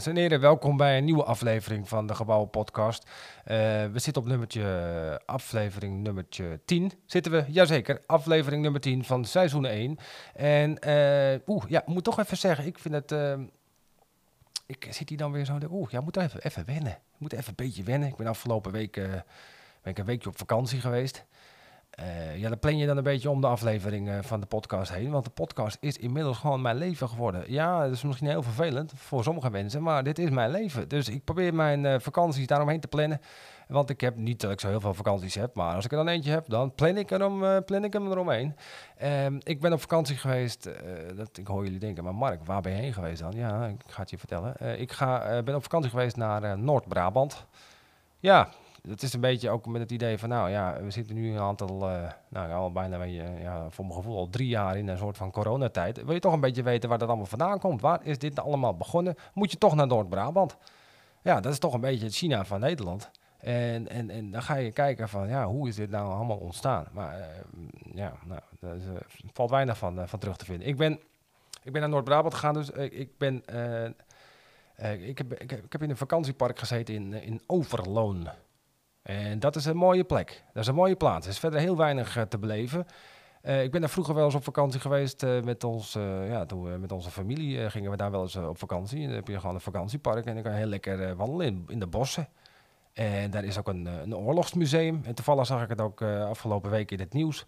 Dames en heren, welkom bij een nieuwe aflevering van de Gebouwen Podcast. Eh, we zitten op nummertje, aflevering nummertje 10. Zitten we, jazeker, aflevering nummer 10 van seizoen 1. En, eh oeh, ja, moet toch even zeggen, ik vind het... eh, ik zit hier dan weer zo, oeh, ja, moet even, even wennen. Ik moet even een beetje wennen. Ik ben afgelopen week ben ik een weekje op vakantie geweest. Eh, ja, dan plan je dan een beetje om de aflevering eh, van de podcast heen. Want de podcast is inmiddels gewoon mijn leven geworden. Ja, dat is misschien heel vervelend voor sommige mensen, maar dit is mijn leven. Dus ik probeer mijn eh, vakanties daaromheen te plannen. Want ik heb niet dat ik zo heel veel vakanties heb, maar als ik er dan eentje heb, dan plan ik, erom, plan ik hem eromheen. Ehm, ik ben op vakantie geweest. dat, ik hoor jullie denken, maar Mark, waar ben je heen geweest dan? Ja, ik ga het je vertellen. Ik ga, ben op vakantie geweest naar Noord-Brabant. Ja, het is een beetje ook met het idee van, nou ja, we zitten nu een aantal, eh, nou al bijna, weet ja, voor mijn gevoel al drie jaar in een soort van coronatijd. Wil je toch een beetje weten waar dat allemaal vandaan komt? Waar is dit allemaal begonnen? Moet je toch naar Noord-Brabant? Ja, dat is toch een beetje het China van Nederland. En, en, en dan ga je kijken van, ja, hoe is dit nou allemaal ontstaan? Maar eh, ja, nou, daar is, eh, valt weinig van, van terug te vinden. Ik ben, ik ben naar Noord-Brabant gegaan, dus ik ben... ik, heb, ik, heb, ik heb in een vakantiepark gezeten in, in Overloon. En dat is een mooie plek. Dat is een mooie plaats. Er is verder heel weinig eh, te beleven. Eh, ik ben daar vroeger wel eens op vakantie geweest eh, met, ons, ja, toen met onze familie gingen we daar wel eens op vakantie. Dan heb je gewoon een vakantiepark en dan kan je heel lekker wandelen in, in de bossen. En daar is ook een, een oorlogsmuseum. En toevallig zag ik het ook afgelopen week in het nieuws.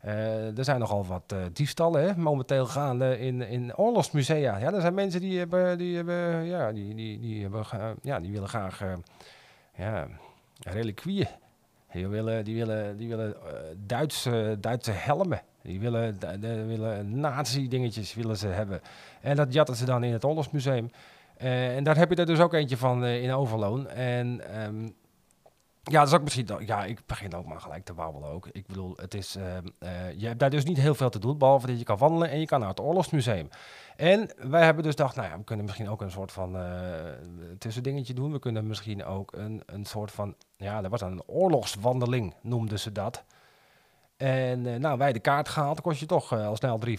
Er zijn nogal wat diefstallen hè, momenteel gaande in, in oorlogsmusea. Ja, er zijn mensen die hebben, die hebben, ja, die, die, die hebben, ja, die willen graag, ja, reliquieën. Die willen, die willen, die willen eh, Duitse, Duitse helmen. Die willen, de- willen nazi-dingetjes willen ze hebben. En dat jatten ze dan in het oorlogsmuseum. Eh, en daar heb je er dus ook eentje van eh, in Overloon. En ehm, ja, dat is ook misschien... Ja, ik begin ook maar gelijk te babbelen ook. Ik bedoel, het is... ehm, eh, je hebt daar dus niet heel veel te doen, behalve dat je kan wandelen en je kan naar het oorlogsmuseum. En wij hebben dus gedacht, nou ja, we kunnen misschien ook een soort van eh tussendingetje doen. We kunnen misschien ook een, een soort van... Ja, dat was een oorlogswandeling, noemden ze dat. En eh, nou, wij de kaart gehaald, kost je toch al snel 3,50,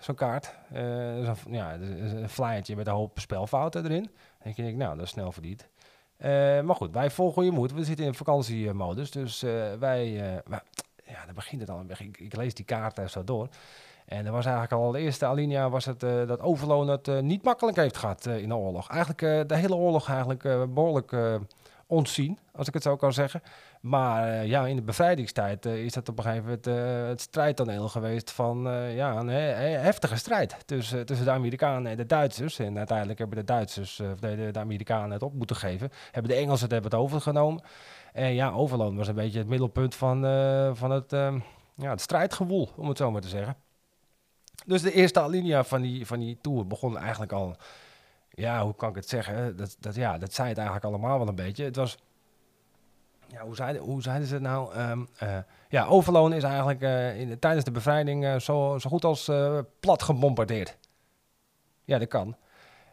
zo'n kaart. Een, ja, is een flyertje met een hoop spelfouten erin. Denk ik, nou, dat is snel verdiend. Eh, maar goed, wij volgen je moed. We zitten in vakantiemodus, dus eh, wij... eh, maar, ja, dan begint het al. Ik, ik lees die kaart er zo door. En er was eigenlijk al de eerste alinea was het dat Overloon het niet makkelijk heeft gehad eh, in de oorlog. Eigenlijk de hele oorlog eigenlijk eh, behoorlijk eh, ontzien, als ik het zo kan zeggen. Maar eh, ja, in de bevrijdingstijd eh, is dat op een gegeven moment eh, het strijdtoneel geweest van ja, een he- he- heftige strijd tussen, tussen de Amerikanen en de Duitsers. En uiteindelijk hebben de Duitsers, of de, de, Amerikanen het op moeten geven. Hebben de Engelsen het hebben het overgenomen. En ja, Overloon was een beetje het middelpunt van, van het, eh, ja, het strijdgewoel, om het zo maar te zeggen. Dus de eerste alinea van die, van die tour begon eigenlijk al, ja, hoe kan ik het zeggen? Dat, dat, ja, dat zei het eigenlijk allemaal wel een beetje. Het was, ja, hoe zeiden, hoe zeiden ze het nou? Eh, ja, Overloon is eigenlijk eh, in, tijdens de bevrijding eh, zo, zo goed als plat gebombardeerd. Ja, dat kan.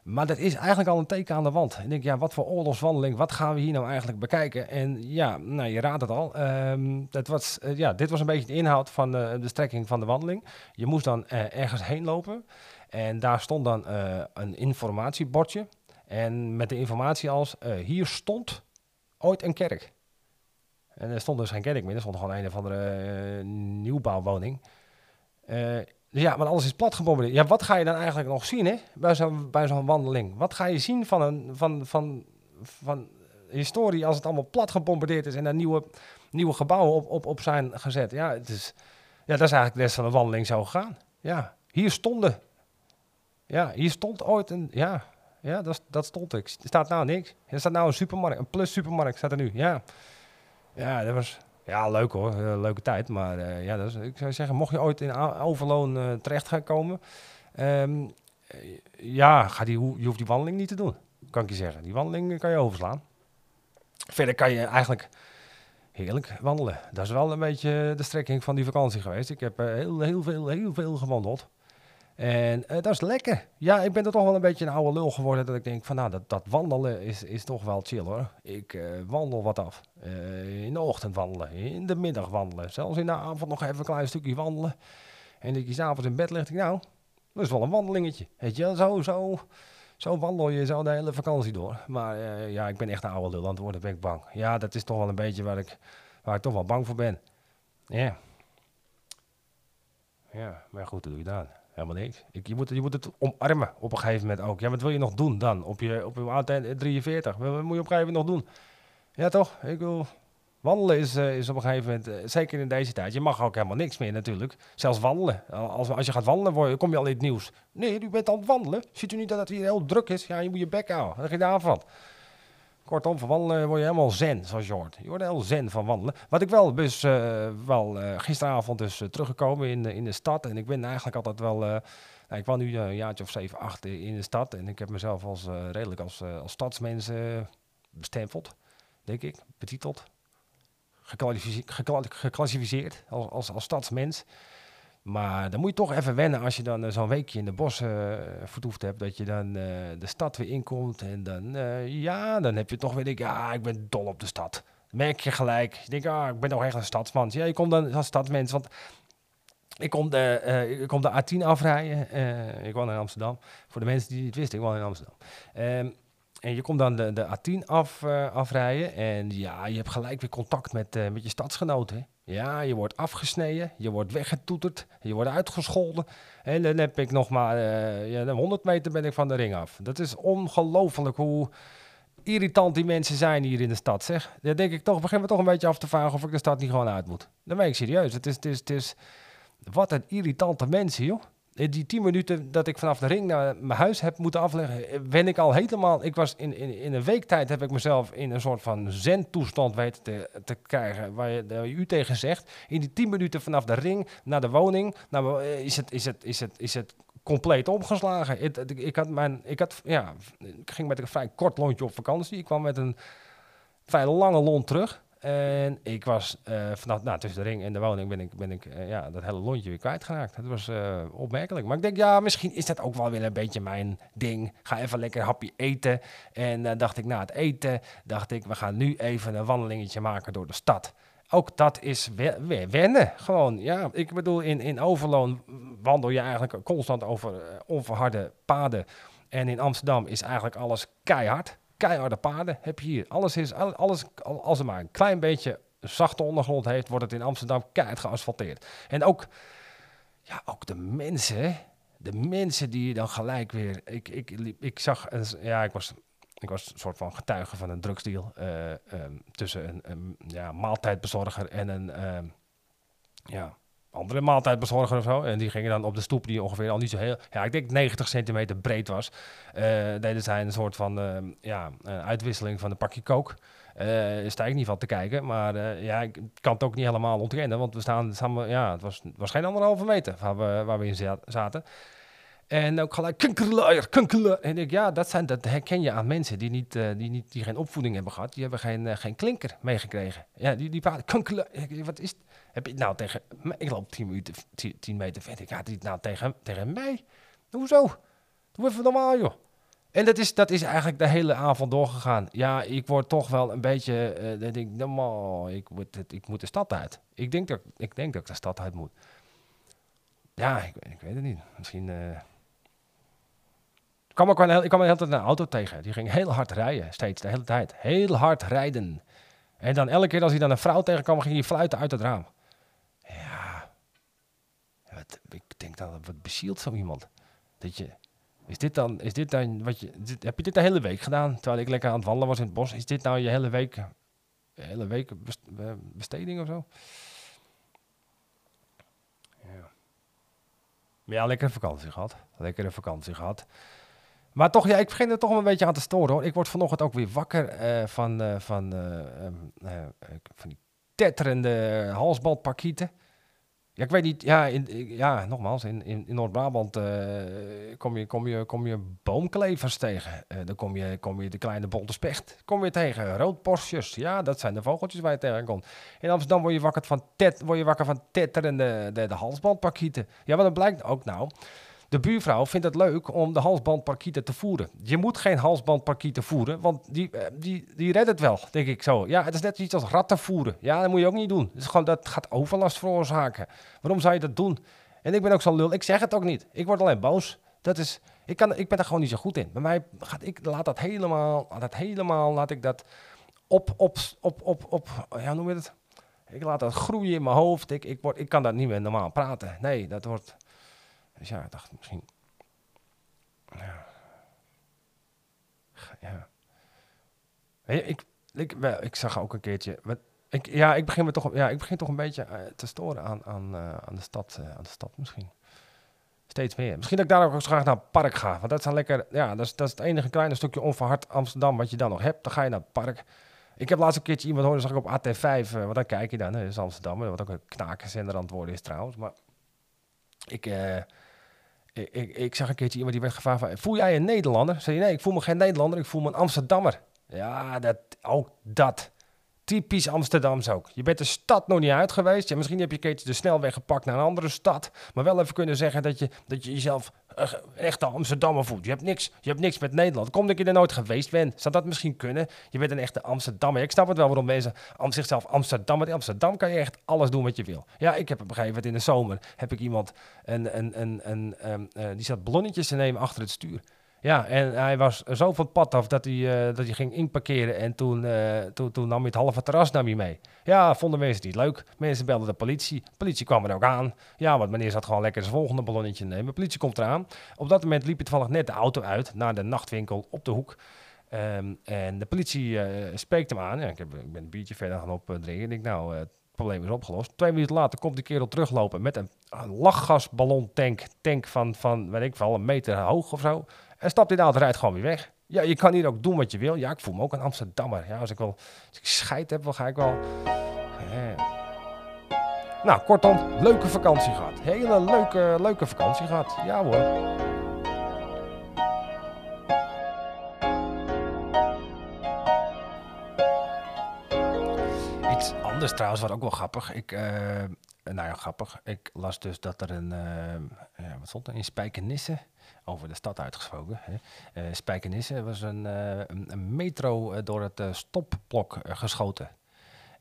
Maar dat is eigenlijk al een teken aan de wand. Ik denk, ja, wat voor oorlogswandeling, wat gaan we hier nou eigenlijk bekijken? En ja, nou, je raadt het al. ehm, dat was, ja, dit was een beetje de inhoud van de strekking van de wandeling. Je moest dan ergens heen lopen. En daar stond dan een informatiebordje. En met de informatie als, hier stond ooit een kerk. En er stond dus geen kerk meer, er stond gewoon een of andere eh, nieuwbouwwoning. Eh, ja, maar alles is plat gebombardeerd. Ja, wat ga je dan eigenlijk nog zien hè, bij zo'n wandeling? Wat ga je zien van, een, van, van, van historie als het allemaal plat gebombardeerd is en er nieuwe, nieuwe gebouwen op, op, op zijn gezet? Ja, het is, ja, dat is eigenlijk de rest van de wandeling zo gegaan. Ja, hier stonden. Ja, hier stond ooit een. Ja, ja dat, dat stond ik. Er staat nou niks. Er staat nou een supermarkt, een plus supermarkt staat er nu. Ja, ja dat was. Ja, leuk hoor. Eh, leuke tijd. Maar eh, ja, dat is, ik zou zeggen, mocht je ooit in Overloon eh, terecht gaan komen. ehm, eh, ja, ga die, je hoeft die wandeling niet te doen. Kan ik je zeggen. Die wandeling kan je overslaan. Verder kan je eigenlijk heerlijk wandelen. Dat is wel een beetje de strekking van die vakantie geweest. Ik heb heel, heel, veel, heel veel gewandeld. En eh, dat is lekker. Ja, ik ben er toch wel een beetje een oude lul geworden. Dat ik denk van nou, dat, dat wandelen is, is toch wel chill hoor. Ik eh, wandel wat af. Eh, in de ochtend wandelen, in de middag wandelen. Zelfs in de avond nog even een klein stukje wandelen. En dat je s'avonds in bed denk ik, nou, dat is wel een wandelingetje. Weet je zo, zo. Zo wandel je zo de hele vakantie door. Maar ja, ik ben echt een oude lul aan het ben ik bang. Ja, dat is toch wel een beetje waar ik, waar ik toch wel bang voor ben. Ja. Ja, maar goed, wat doe je dan? Helemaal niks. Ik, je, moet, je moet het omarmen op een gegeven moment ook. Ja, wat wil je nog doen dan? Op je, op je oudheid 43. Wat, wat moet je op een gegeven moment nog doen? Ja, toch? Ik wil... Wandelen is, eh, is op een gegeven moment, eh, zeker in deze tijd, je mag ook helemaal niks meer natuurlijk. Zelfs wandelen. Als, als je gaat wandelen, kom je al in het nieuws. Nee, u bent aan het wandelen. Ziet u niet dat het hier heel druk is? Ja, je moet je bek houden. Dat je daar van. Kortom, van wandelen word je helemaal zen, zoals je hoort. Je wordt heel zen van wandelen. Wat ik wel, dus eh, wel eh, gisteravond dus eh, teruggekomen in, de- in de stad. En ik ben eigenlijk altijd wel... nou, ik woon nu een jaartje of zeven, acht in de stad. En ik heb mezelf als, redelijk als, als stadsmens bestempeld, denk ik, betiteld geclassificeerd als, als, als stadsmens. Maar dan moet je toch even wennen als je dan eh, zo'n weekje in de bossen eh, vertoefd hebt. Dat je dan eh, de stad weer inkomt. En dan, ja, dan heb je toch weer, denk ik, ah, ik ben dol op de stad. Merk je gelijk. Je denkt, ah, ik ben toch echt een stadsman. Ja, je komt dan als stadsmens, want ik kom de, eh, ik kom de A10 afrijden. Ik woon in Amsterdam. Voor de mensen die het wisten, ik woon in Amsterdam. Ehm, en je komt dan de, de A10 af, eh, afrijden. En ja, je hebt gelijk weer contact met, eh, met je stadsgenoten. Ja, je wordt afgesneden, je wordt weggetoeterd, je wordt uitgescholden. En dan heb ik nog maar eh, ja, 100 meter ben ik van de ring af. Dat is ongelooflijk hoe irritant die mensen zijn hier in de stad, zeg. Dan denk ik toch, begin me toch een beetje af te vragen of ik de stad niet gewoon uit moet. Dan ben ik serieus. Het is, het is, het is, wat een irritante mensen, joh. In Die tien minuten dat ik vanaf de ring naar mijn huis heb moeten afleggen, eh, ben ik al helemaal. Ik was in, in, in een week tijd heb ik mezelf in een soort van zen-toestand weten te, te krijgen. Waar je, waar je u tegen zegt. In die tien minuten vanaf de ring naar de woning, nou, eh, is, het, is, het, is, het, is het compleet omgeslagen. Ik, had mijn, ik, had, ja, ik ging met een vrij kort lontje op vakantie. Ik kwam met een vrij lange lont terug. En ik was eh, vanaf, nou, tussen de ring en de woning ben ik, ben ik eh, ja, dat hele lontje weer kwijtgeraakt. Dat was eh, opmerkelijk. Maar ik denk, ja, misschien is dat ook wel weer een beetje mijn ding. Ga even lekker hapje eten. En dacht ik, na het eten, dacht ik, we gaan nu even een wandelingetje maken door de stad. Ook dat is wennen. Gewoon, ja. Ik bedoel, in, in Overloon wandel je eigenlijk constant over onverharde paden. En in Amsterdam is eigenlijk alles keihard. Keiharde paden heb je hier. Alles is, al- alles, al- als het maar een klein beetje zachte ondergrond heeft, wordt het in Amsterdam keihard geasfalteerd. En ook, ja, ook de mensen, de mensen die je dan gelijk weer. Ik, ik, ik zag, ja, ik was, ik was een soort van getuige van een drugsdeal eh, ehm, tussen een, een ja, maaltijdbezorger en een ehm, ja, andere maaltijdbezorger of zo. En die gingen dan op de stoep die ongeveer al niet zo heel, ja, ik denk 90 centimeter breed was. eh deden zij een soort van ehm, ja, een uitwisseling van een pakje kook. Eh sta ik niet van te kijken, maar eh, ja, ik kan het ook niet helemaal ontkennen, want we staan, we- ja, het was, was geen anderhalve meter waar we, waar we in za- zaten. En ook gelijk kunkeluier. En ik ja, dat, zijn, dat herken je aan mensen die, niet, eh, die, niet, die geen opvoeding hebben gehad. Die hebben geen, eh, geen klinker meegekregen. Ja, die, die praten Wat is het? Heb het nou tegen? Ik loop 10, minuten, 10, 10 meter verder. Ik had dit nou tegen, tegen mij? Hoezo? Doe even normaal, joh. En dat is, dat is eigenlijk de hele avond doorgegaan. Ja, ik word toch wel een beetje... eh dan denk ik, normaal, ik, moet het, ik moet de stad uit. Ik denk, dat, ik denk dat ik de stad uit moet. Ja, ik, ik weet het niet. Misschien... eh, ik kwam ook wel ik kwam de hele tijd een auto tegen. Die ging heel hard rijden, steeds, de hele tijd. Heel hard rijden. En dan elke keer als hij dan een vrouw tegenkwam, ging hij fluiten uit het raam. Wat, ik denk dan, wat bezielt zo iemand? Dat je, is dit dan, is dit dan wat je, dit- heb je dit de hele week gedaan? Terwijl ik lekker aan het wandelen was in het bos. Is dit nou je hele week, je hele week best- besteding of zo? Ja. Maar ja, lekkere vakantie gehad. Lekkere vakantie gehad. Maar toch, ja, ik begin er toch wel een beetje aan te storen hoor. Ik word vanochtend ook weer wakker eh, van, eh, van, eh, ehm, eh, eh, van die tetterende halsbandparkieten. Ja, ik weet niet, ja, in, ja nogmaals, in, in, in Noord-Brabant eh, kom, je, kom, je, kom je boomklevers tegen. Eh, dan kom je, kom je de kleine bonte specht kom je tegen. Roodborstjes, ja, dat zijn de vogeltjes waar je tegenkomt. In Amsterdam word je wakker van, tet, word je wakker van tetterende de, de halsbandparkieten. Ja, wat dan blijkt ook nou. De buurvrouw vindt het leuk om de halsbandparkieten te voeren. Je moet geen halsbandparkieten voeren, want die, eh, die, die redt het wel, denk ik zo. Ja, het is net iets als ratten voeren. Ja, dat moet je ook niet doen. Is gewoon, dat gaat overlast veroorzaken. Waarom zou je dat doen? En ik ben ook zo'n lul, ik zeg het ook niet. Ik word alleen boos. Dat is, ik, kan, ik ben daar gewoon niet zo goed in. Bij mij gaat ik laat dat helemaal, dat helemaal, laat ik dat op, op, op, op, op, ja, noem je het? Ik laat dat groeien in mijn hoofd. Ik, ik, word, ik kan dat niet meer normaal praten. Nee, dat wordt, dus ja, ik dacht misschien, ja, ja. Ik, ik, wel, ik zag ook een keertje, wat, ik, ja, ik begin, me toch, ja, ik begin toch een beetje uh, te storen aan, aan, uh, aan, de stad, uh, aan de stad misschien. Steeds meer. Misschien dat ik daar ook graag naar het park ga. Want dat is dan lekker, ja, dat is, dat is het enige kleine stukje onverhard Amsterdam wat je dan nog hebt. Dan ga je naar het park. Ik heb laatst een keertje iemand horen, zag ik op AT5, want dan kijk je dan, dat is Amsterdam, wat ook een knakerzender aan het is trouwens. Maar ik, ik, zag een keertje iemand die werd gevraagd van, voel jij een Nederlander? Zei je, nee, ik voel me geen Nederlander, ik voel me een Amsterdammer. Ja, dat, ook dat. Typisch Amsterdams ook. Je bent de stad nog niet uit geweest. Ja, misschien heb je keertje de snelweg gepakt naar een andere stad. Maar wel even kunnen zeggen dat je, dat je jezelf uh, echt Amsterdammer voelt. Je hebt, niks, je hebt niks met Nederland. Komt dat je er nooit geweest bent. Zou dat misschien kunnen? Je bent een echte Amsterdammer. Ik snap het wel waarom mensen zichzelf Amsterdammer... In Amsterdam kan je echt alles doen wat je wil. Ja, ik heb op een gegeven moment in de zomer... heb ik iemand... Een, een, een, een, um, uh, die zat ballonnetjes te nemen achter het stuur. Ja, en hij was zo van het pad af dat hij, uh, dat hij ging inparkeren. En toen, uh, toen, toen nam hij het halve terras nam hij mee. Ja, vonden mensen niet leuk. Mensen belden de politie. De politie kwam er ook aan. Ja, want meneer zat gewoon lekker zijn volgende ballonnetje nemen. De politie komt eraan. Op dat moment liep het toevallig net de auto uit naar de nachtwinkel op de hoek. Um, en de politie uh, spreekt hem aan. Ja, ik, heb, ik ben een biertje verder gaan opdrinken. Ik denk, nou, het probleem is opgelost. Twee minuten later komt die kerel teruglopen met een, een lachgasballon tank. Tank van, van, weet ik wel, een meter hoog of zo. En in de auto rijdt gewoon weer weg. Ja, je kan hier ook doen wat je wil. Ja, ik voel me ook een Amsterdammer. Ja, als ik wel als ik scheid heb, dan ga ik wel... Nou, kortom, leuke vakantie gehad. Hele leuke, leuke vakantie gehad. Ja hoor. Iets anders trouwens, wat ook wel grappig. Ik, uh, nou ja, grappig. Ik las dus dat er een, uh, ja, wat stond er, in Spijkenisse over de stad uitgesproken. Hè. Uh, Spijkenisse was een, een, metro door het stopblok geschoten.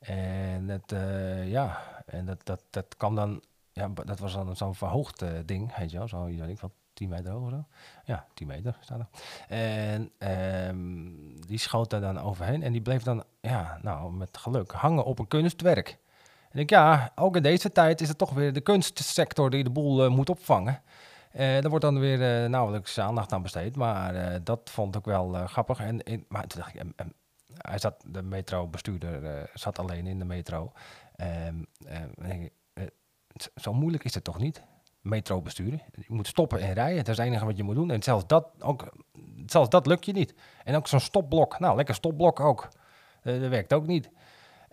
En, het, ja, en dat, dat, dat kwam dan, ja, dat was dan zo'n verhoogd ding, weet je wel, zo, weet wat, 10 meter hoog of zo. Ja, 10 meter staat er. En um, die schoot er dan overheen en die bleef dan, ja, nou, met geluk hangen op een kunstwerk. En ik, ja, ook in deze tijd is het toch weer de kunstsector die de boel moet opvangen. Uh, daar wordt dan weer uh, nauwelijks aandacht aan besteed. Maar dat vond ik wel grappig. En, maar toen dacht ik, hij zat, de metrobestuurder zat alleen in de metro. zo moeilijk is het toch niet? Metro besturen. Je moet stoppen en rijden. Dat is het enige wat je moet doen. En zelfs dat, ook, zelfs dat lukt je niet. En ook zo'n stopblok. Nou, lekker stopblok ook. dat werkt ook niet.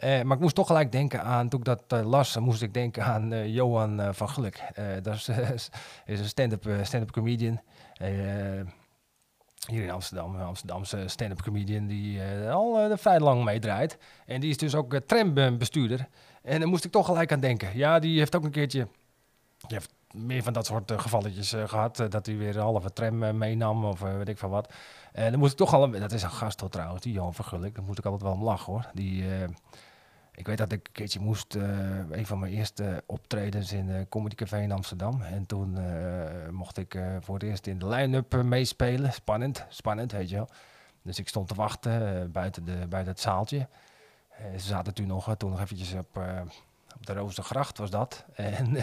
Uh, maar ik moest toch gelijk denken aan, toen ik dat uh, las, moest ik denken aan uh, Johan van Geluk. dat is, is een stand-up stand comedian. hier in Amsterdam, een Amsterdamse stand-up comedian die al vrij lang meedraait. En die is dus ook trambestuurder. En daar moest ik toch gelijk aan denken. Ja, die heeft ook een keertje, die heeft meer van dat soort gevalletjes gehad. dat hij weer een halve tram meenam of weet ik van wat. En dan moest ik toch al, dat is een gast trouwens, die Johan van Geluk. Daar moest ik altijd wel lachen hoor. Die... Ik weet dat ik een keertje moest, uh, een van mijn eerste optredens in uh, Comedy Café in Amsterdam. En toen uh, mocht ik voor het eerst in de line-up meespelen. Spannend, spannend, weet je wel. Dus ik stond te wachten buiten, de, buiten het zaaltje. ze zaten toen nog, toen nog eventjes op, op de Rozengracht was dat. En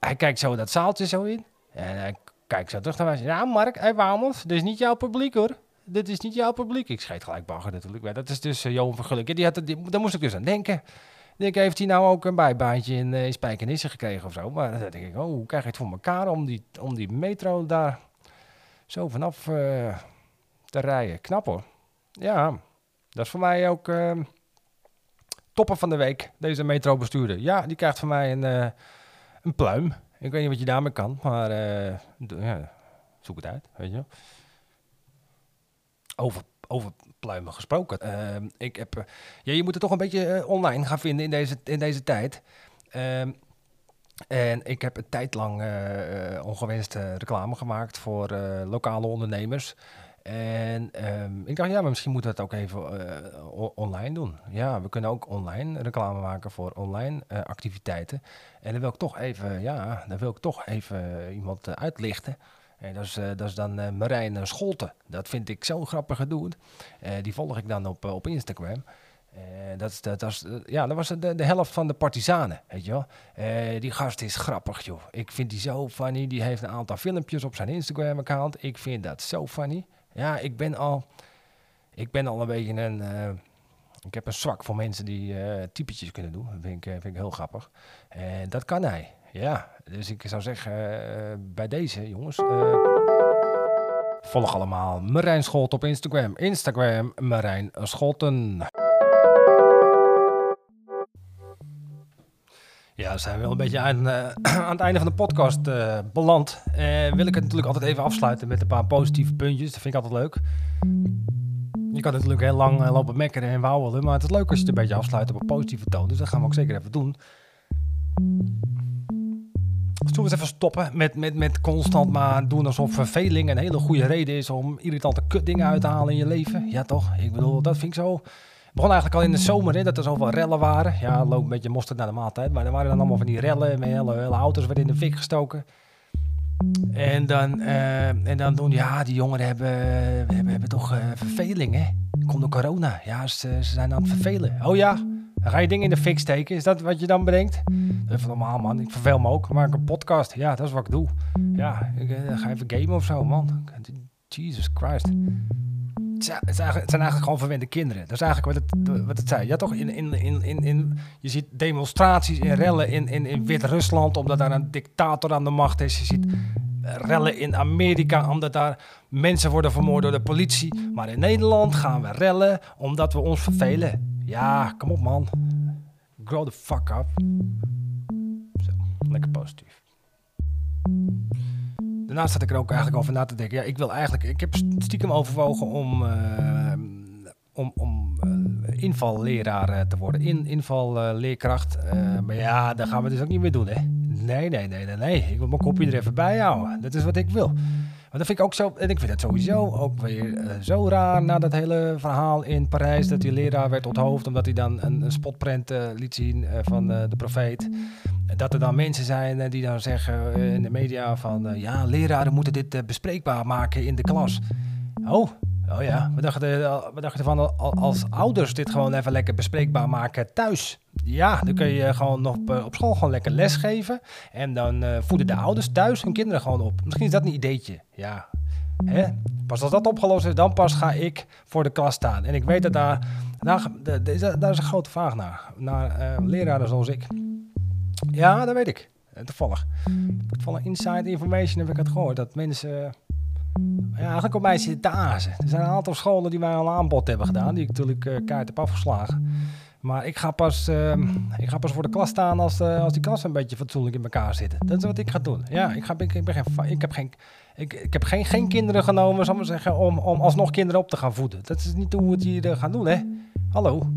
hij kijkt zo dat zaaltje zo in. En hij kijkt zo terug naar mij. Ja, Mark, hey, vamos, dit is niet jouw publiek hoor dit is niet jouw publiek. Ik scheet gelijk bagger natuurlijk. Dat is dus uh, Johan van Geluk. Die had, die, daar moest ik dus aan denken. Denk, heeft hij nou ook een bijbaantje in, uh, in gekregen of zo? Maar dan denk ik, oh, hoe krijg je het voor elkaar om die, om die metro daar zo vanaf uh, te rijden? Knap hoor. Ja, dat is voor mij ook uh, topper van de week, deze metrobestuurder. Ja, die krijgt van mij een, een pluim. Ik weet niet wat je daarmee kan, maar ja, zoek het uit, weet je wel over, over pluimen gesproken. Uh, ik heb, uh, ja, je moet het toch een beetje uh, online gaan vinden in deze, in deze tijd. Ehm, en ik heb een tijd lang eh, ongewenste reclame gemaakt voor lokale ondernemers. En um, ik dacht, ja, maar misschien moeten we het ook even online doen. Ja, we kunnen ook online reclame maken voor online activiteiten. En dan wil ik toch even, ja, dan wil ik toch even iemand uitlichten. En dat is, eh, dat is dan eh, Marijn Scholten. Dat vind ik zo grappig. Eh, die volg ik dan op, eh, op Instagram. Eh, dat, is- dat, was, eh, ja, dat was de, de helft van de partizanen, weet je wel. Eh, die gast is grappig, joh. Ik vind die zo funny. Die heeft een aantal filmpjes op zijn Instagram-account. Ik vind dat zo funny. Ja, ik ben al, ik ben al een beetje een... eh, ik heb een zwak voor mensen die eh typetjes kunnen doen. Dat vind ik, eh, vind ik heel grappig. En dat kan hij. Ja, dus ik zou zeggen, eh, bij deze jongens... eh, volg allemaal Marijn Scholt op Instagram. Instagram Marijn Scholten. Ja, we zijn wel een beetje aan, eh, aan het einde van de podcast beland. Eh, wil ik het natuurlijk altijd even afsluiten met een paar positieve puntjes. Dat vind ik altijd leuk. Je kan natuurlijk heel lang lopen mekkeren en wauwelen, maar het is leuk als je het een beetje afsluit op een positieve toon. Dus dat gaan we ook zeker even doen. We eens even stoppen met, met, met constant maar doen alsof verveling een hele goede reden is om irritante kutdingen uit te halen in je leven? Ja toch? Ik bedoel, dat vind ik zo... Het begon eigenlijk al in de zomer, hè, dat er zoveel rellen waren. Ja, loop een beetje mosterd naar de maaltijd. Maar er waren dan allemaal van die rellen, met hele, hele auto's werden in de fik gestoken. En dan, eh, en dan doen, ja, die jongeren hebben, hebben, hebben toch eh, verveling, hè? Komt door corona. Ja, ze, ze zijn aan het vervelen. Oh ja, dan ga je dingen in de fik steken. Is dat wat je dan bedenkt? Even normaal, man. Ik verveel me ook. Ik maak een podcast. Ja, dat is wat ik doe. Ja, ik eh, ga even gamen of zo, man. Jesus Christ. Het zijn, eigenlijk, gewoon verwende kinderen. Dat is eigenlijk wat het, wat het zijn. Ja, toch? In, in, in, in, in, je ziet demonstraties en rellen in, in, in Wit-Rusland, omdat daar een dictator aan de macht is. Je ziet rellen in Amerika, omdat daar mensen worden vermoord door de politie. Maar in Nederland gaan we rellen omdat we ons vervelen. Ja, kom op, man. Grow the fuck up. Zo, lekker positief. Daarnaast zat ik er ook eigenlijk over na te denken. Ja, ik wil eigenlijk, ik heb stiekem overwogen om, eh, om, om eh, invalleraar eh, te worden. In, invalleerkracht. Maar ja, dat gaan we dus ook niet meer doen, hè? Nee, nee, nee, nee, nee. Ik wil mijn kopje er even bij houden. Dat is wat ik wil. Dat vind ik ook zo, en ik vind het sowieso ook weer eh, zo raar na dat hele verhaal in Parijs, dat die leraar werd onthoofd omdat hij dan een, een spotprint eh, liet zien eh, van de profeet. Dat er dan mensen zijn die dan zeggen in de media van, ja, leraren moeten dit bespreekbaar maken in de klas. Oh, oh ja, we dachten, eh, we dachten van al- als ouders dit gewoon even lekker bespreekbaar maken thuis. Ja, dan kun je gewoon op, eh, op school gewoon lekker lesgeven. En dan eh, voeden de ouders thuis hun kinderen gewoon op. Misschien is dat een ideetje. Ja, hè? Pas als dat opgelost is, dan pas ga ik voor de klas staan. En ik weet dat daar, daar, daar, is- een grote vraag naar. Naar leraren zoals ik. Ja, dat weet ik. Toevallig. Toevallig inside information heb ik het gehoord. Dat mensen ja, eigenlijk op mij zitten te azen. Er zijn een aantal scholen die mij al aanbod hebben gedaan. Die ik natuurlijk eh kaart heb afgeslagen. Maar ik ga pas, eh, ik ga pas voor de klas staan als, eh, als die klas een beetje fatsoenlijk in elkaar zitten. Dat is wat ik ga doen. Ja, ik, ga, ik, ik, ben geen, ik heb, geen, ik, ik heb geen, geen kinderen genomen, zal ik maar zeggen, om, om alsnog kinderen op te gaan voeden. Dat is niet hoe we het hier eh, gaan doen, hè? Hallo.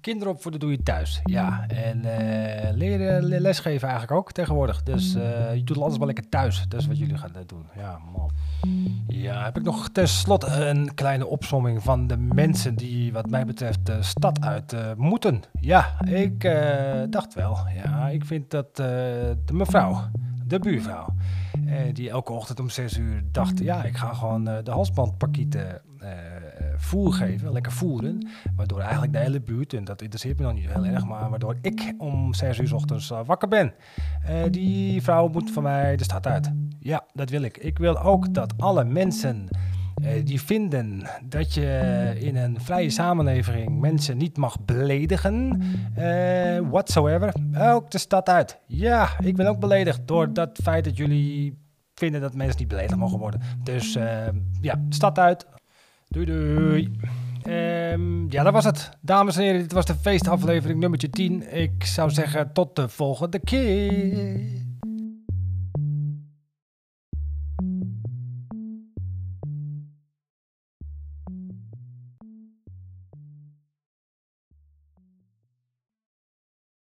Kinderen opvoeden doe je thuis. Ja, en eh, leren, le- lesgeven eigenlijk ook tegenwoordig. Dus eh, je doet alles wel lekker thuis. Dat is wat jullie gaan eh, doen. Ja, man. Ja, heb ik nog tenslotte een kleine opsomming van de mensen die wat mij betreft de stad uit moeten. Ja, ik dacht wel. Ja, ik vind dat de mevrouw, de buurvrouw, die elke ochtend om 6 uur dacht, ja, ik ga gewoon de halsbandpakketten eh, voer geven, lekker voeren. Waardoor eigenlijk de hele buurt, en dat interesseert me nog niet heel erg, maar waardoor ik om 6 uur 's ochtends eh, wakker ben. Eh, die vrouw moet van mij de stad uit. Ja, dat wil ik. Ik wil ook dat alle mensen eh, die vinden dat je in een vrije samenleving mensen niet mag beledigen, eh, whatsoever, ook de stad uit. Ja, ik ben ook beledigd door dat feit dat jullie vinden dat mensen niet beledigd mogen worden. Dus ja, stad uit. Doei doei. Ehm, ja, dat was het. Dames en heren, dit was de feestaflevering nummertje 10. Ik zou zeggen tot de volgende keer.